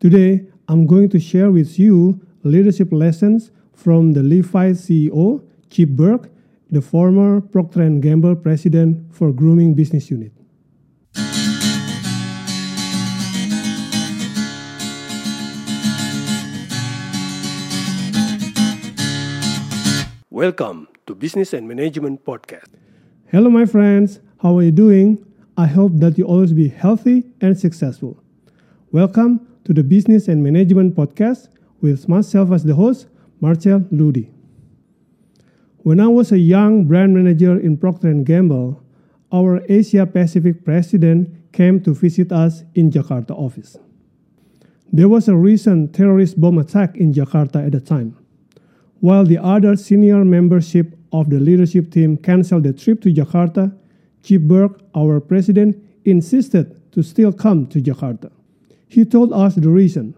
Today, I'm going to share with you leadership lessons from the Levi CEO, Chip Bergh, the former Procter & Gamble president for grooming business unit. Welcome to Business and Management Podcast. Hello, my friends. How are you doing? I hope that you always be healthy and successful. Welcome to the Business and Management Podcast with myself as the host, Marchell Ludy. When I was a young brand manager in Procter & Gamble, our Asia Pacific president came to visit us in Jakarta office. There was a recent terrorist bomb attack in Jakarta at the time. While the other senior membership of the leadership team canceled the trip to Jakarta, Chip Bergh, our president, insisted to still come to Jakarta. He told us the reason.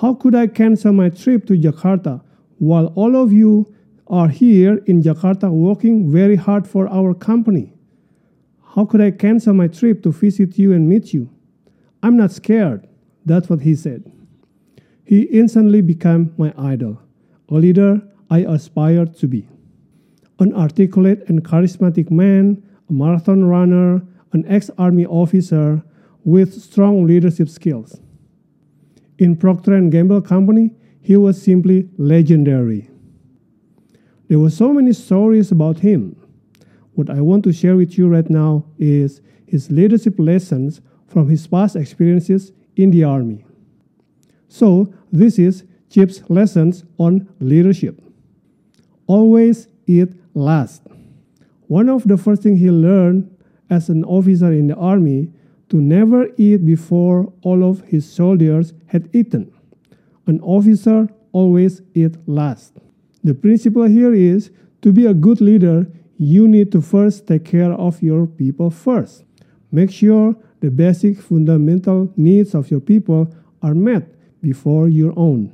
How could I cancel my trip to Jakarta while all of you are here in Jakarta working very hard for our company? How could I cancel my trip to visit you and meet you? I'm not scared. That's what he said. He instantly became my idol a leader I aspired to be. An articulate and charismatic man, a marathon runner, an ex army officer with strong leadership skills. In Procter & Gamble Company, he was simply legendary. There were so many stories about him. What I want to share with you right now is his leadership lessons from his past experiences in the army. So, this is Chip's lessons on leadership. Always eat last. One of the first things he learned as an officer in the army to never eat before all of his soldiers had eaten. An officer always eat last. The principle here is to be a good leader, you need to first take care of your people first. Make sure the basic fundamental needs of your people are met before your own.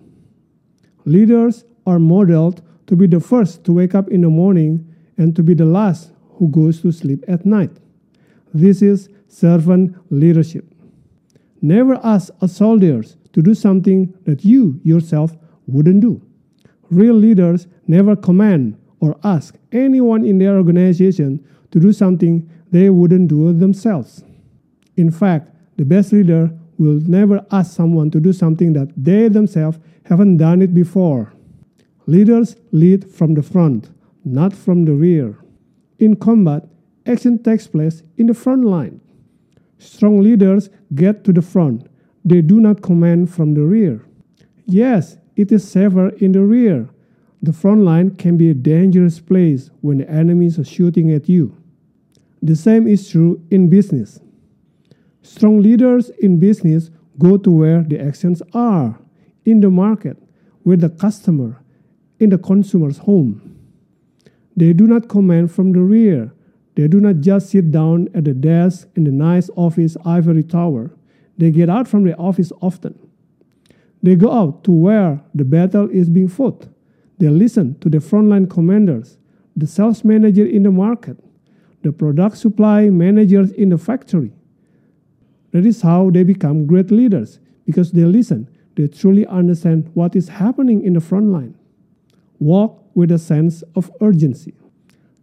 Leaders are modeled to be the first to wake up in the morning and to be the last who goes to sleep at night. This is servant leadership. Never ask a soldiers to do something that you yourself wouldn't do. Real leaders never command or ask anyone in their organization to do something they wouldn't do themselves. In fact, the best leader will never ask someone to do something that they themselves haven't done it before. Leaders lead from the front, not from the rear. In combat, action takes place in the front line. Strong leaders get to the front. They do not command from the rear. Yes, it is safer in the rear. The front line can be a dangerous place when the enemies are shooting at you. The same is true in business. Strong leaders in business go to where the actions are in the market, with the customer, in the consumer's home. They do not command from the rear. They do not just sit down at the desk in the nice office ivory tower. They get out from the office often. They go out to where the battle is being fought. They listen to the frontline commanders, the sales manager in the market, the product supply managers in the factory. That is how they become great leaders because they listen, they truly understand what is happening in the front line. Walk with a sense of urgency.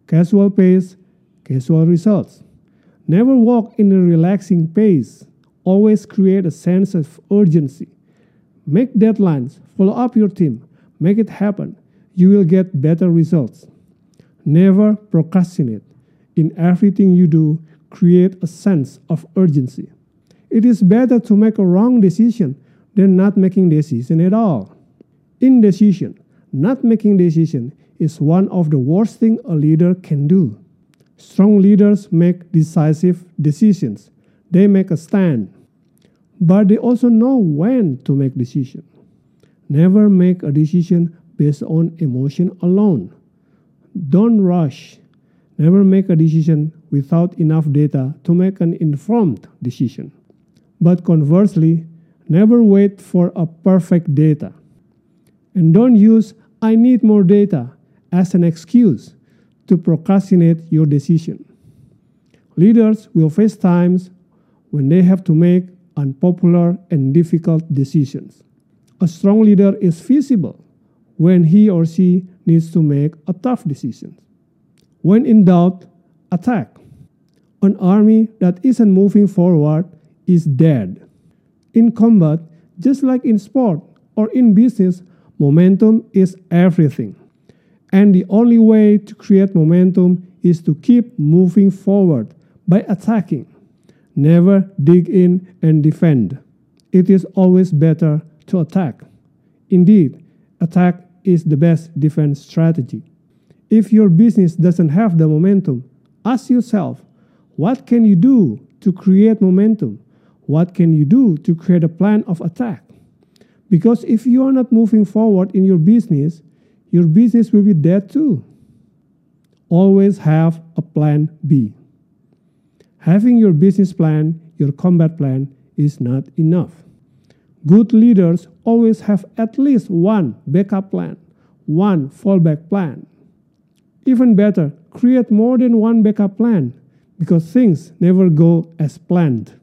Casual pace, casual results. Never walk in a relaxing pace. Always create a sense of urgency. Make deadlines, follow up your team, make it happen. You will get better results. Never procrastinate. In everything you do, create a sense of urgency. It is better to make a wrong decision than not making decision at all. Indecision, not making decision, is one of the worst thing a leader can do. Strong leaders make decisive decisions. They make a stand. But they also know when to make decision. Never make a decision based on emotion alone. Don't rush. Never make a decision without enough data to make an informed decision. But conversely, never wait for a perfect data. And don't use I need more data as an excuse to procrastinate your decision. Leaders will face times when they have to make unpopular and difficult decisions. A strong leader is visible when he or she needs to make a tough decision. When in doubt, attack. An army that isn't moving forward is dead. In combat, just like in sport or in business, momentum is everything. And the only way to create momentum is to keep moving forward by attacking. Never dig in and defend. It is always better to attack. Indeed, attack is the best defense strategy. If your business doesn't have the momentum, ask yourself what can you do to create momentum? What can you do to create a plan of attack? Because if you are not moving forward in your business, your business will be dead too. Always have a plan B. Having your business plan, your combat plan, is not enough. Good leaders always have at least one backup plan, one fallback plan. Even better, create more than one backup plan because things never go as planned.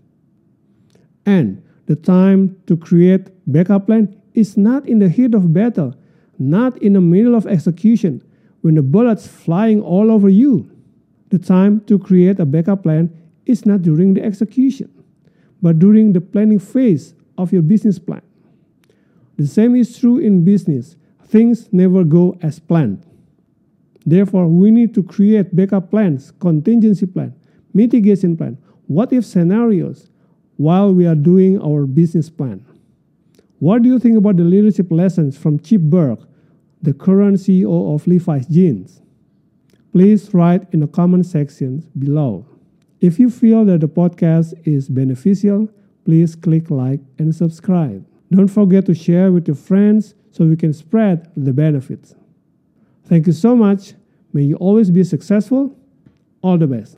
And the time to create backup plan is not in the heat of battle, not in the middle of execution when the bullets flying all over you. The time to create a backup plan is not during the execution, but during the planning phase of your business plan. The same is true in business. Things never go as planned. Therefore, we need to create backup plans, contingency plan, mitigation plan, what if scenarios while we are doing our business plan. What do you think about the leadership lessons from Chip Bergh, the current CEO of Levi's Jeans? Please write in the comment section below. If you feel that the podcast is beneficial, please click like and subscribe. Don't forget to share with your friends so we can spread the benefits. Thank you so much. May you always be successful. All the best.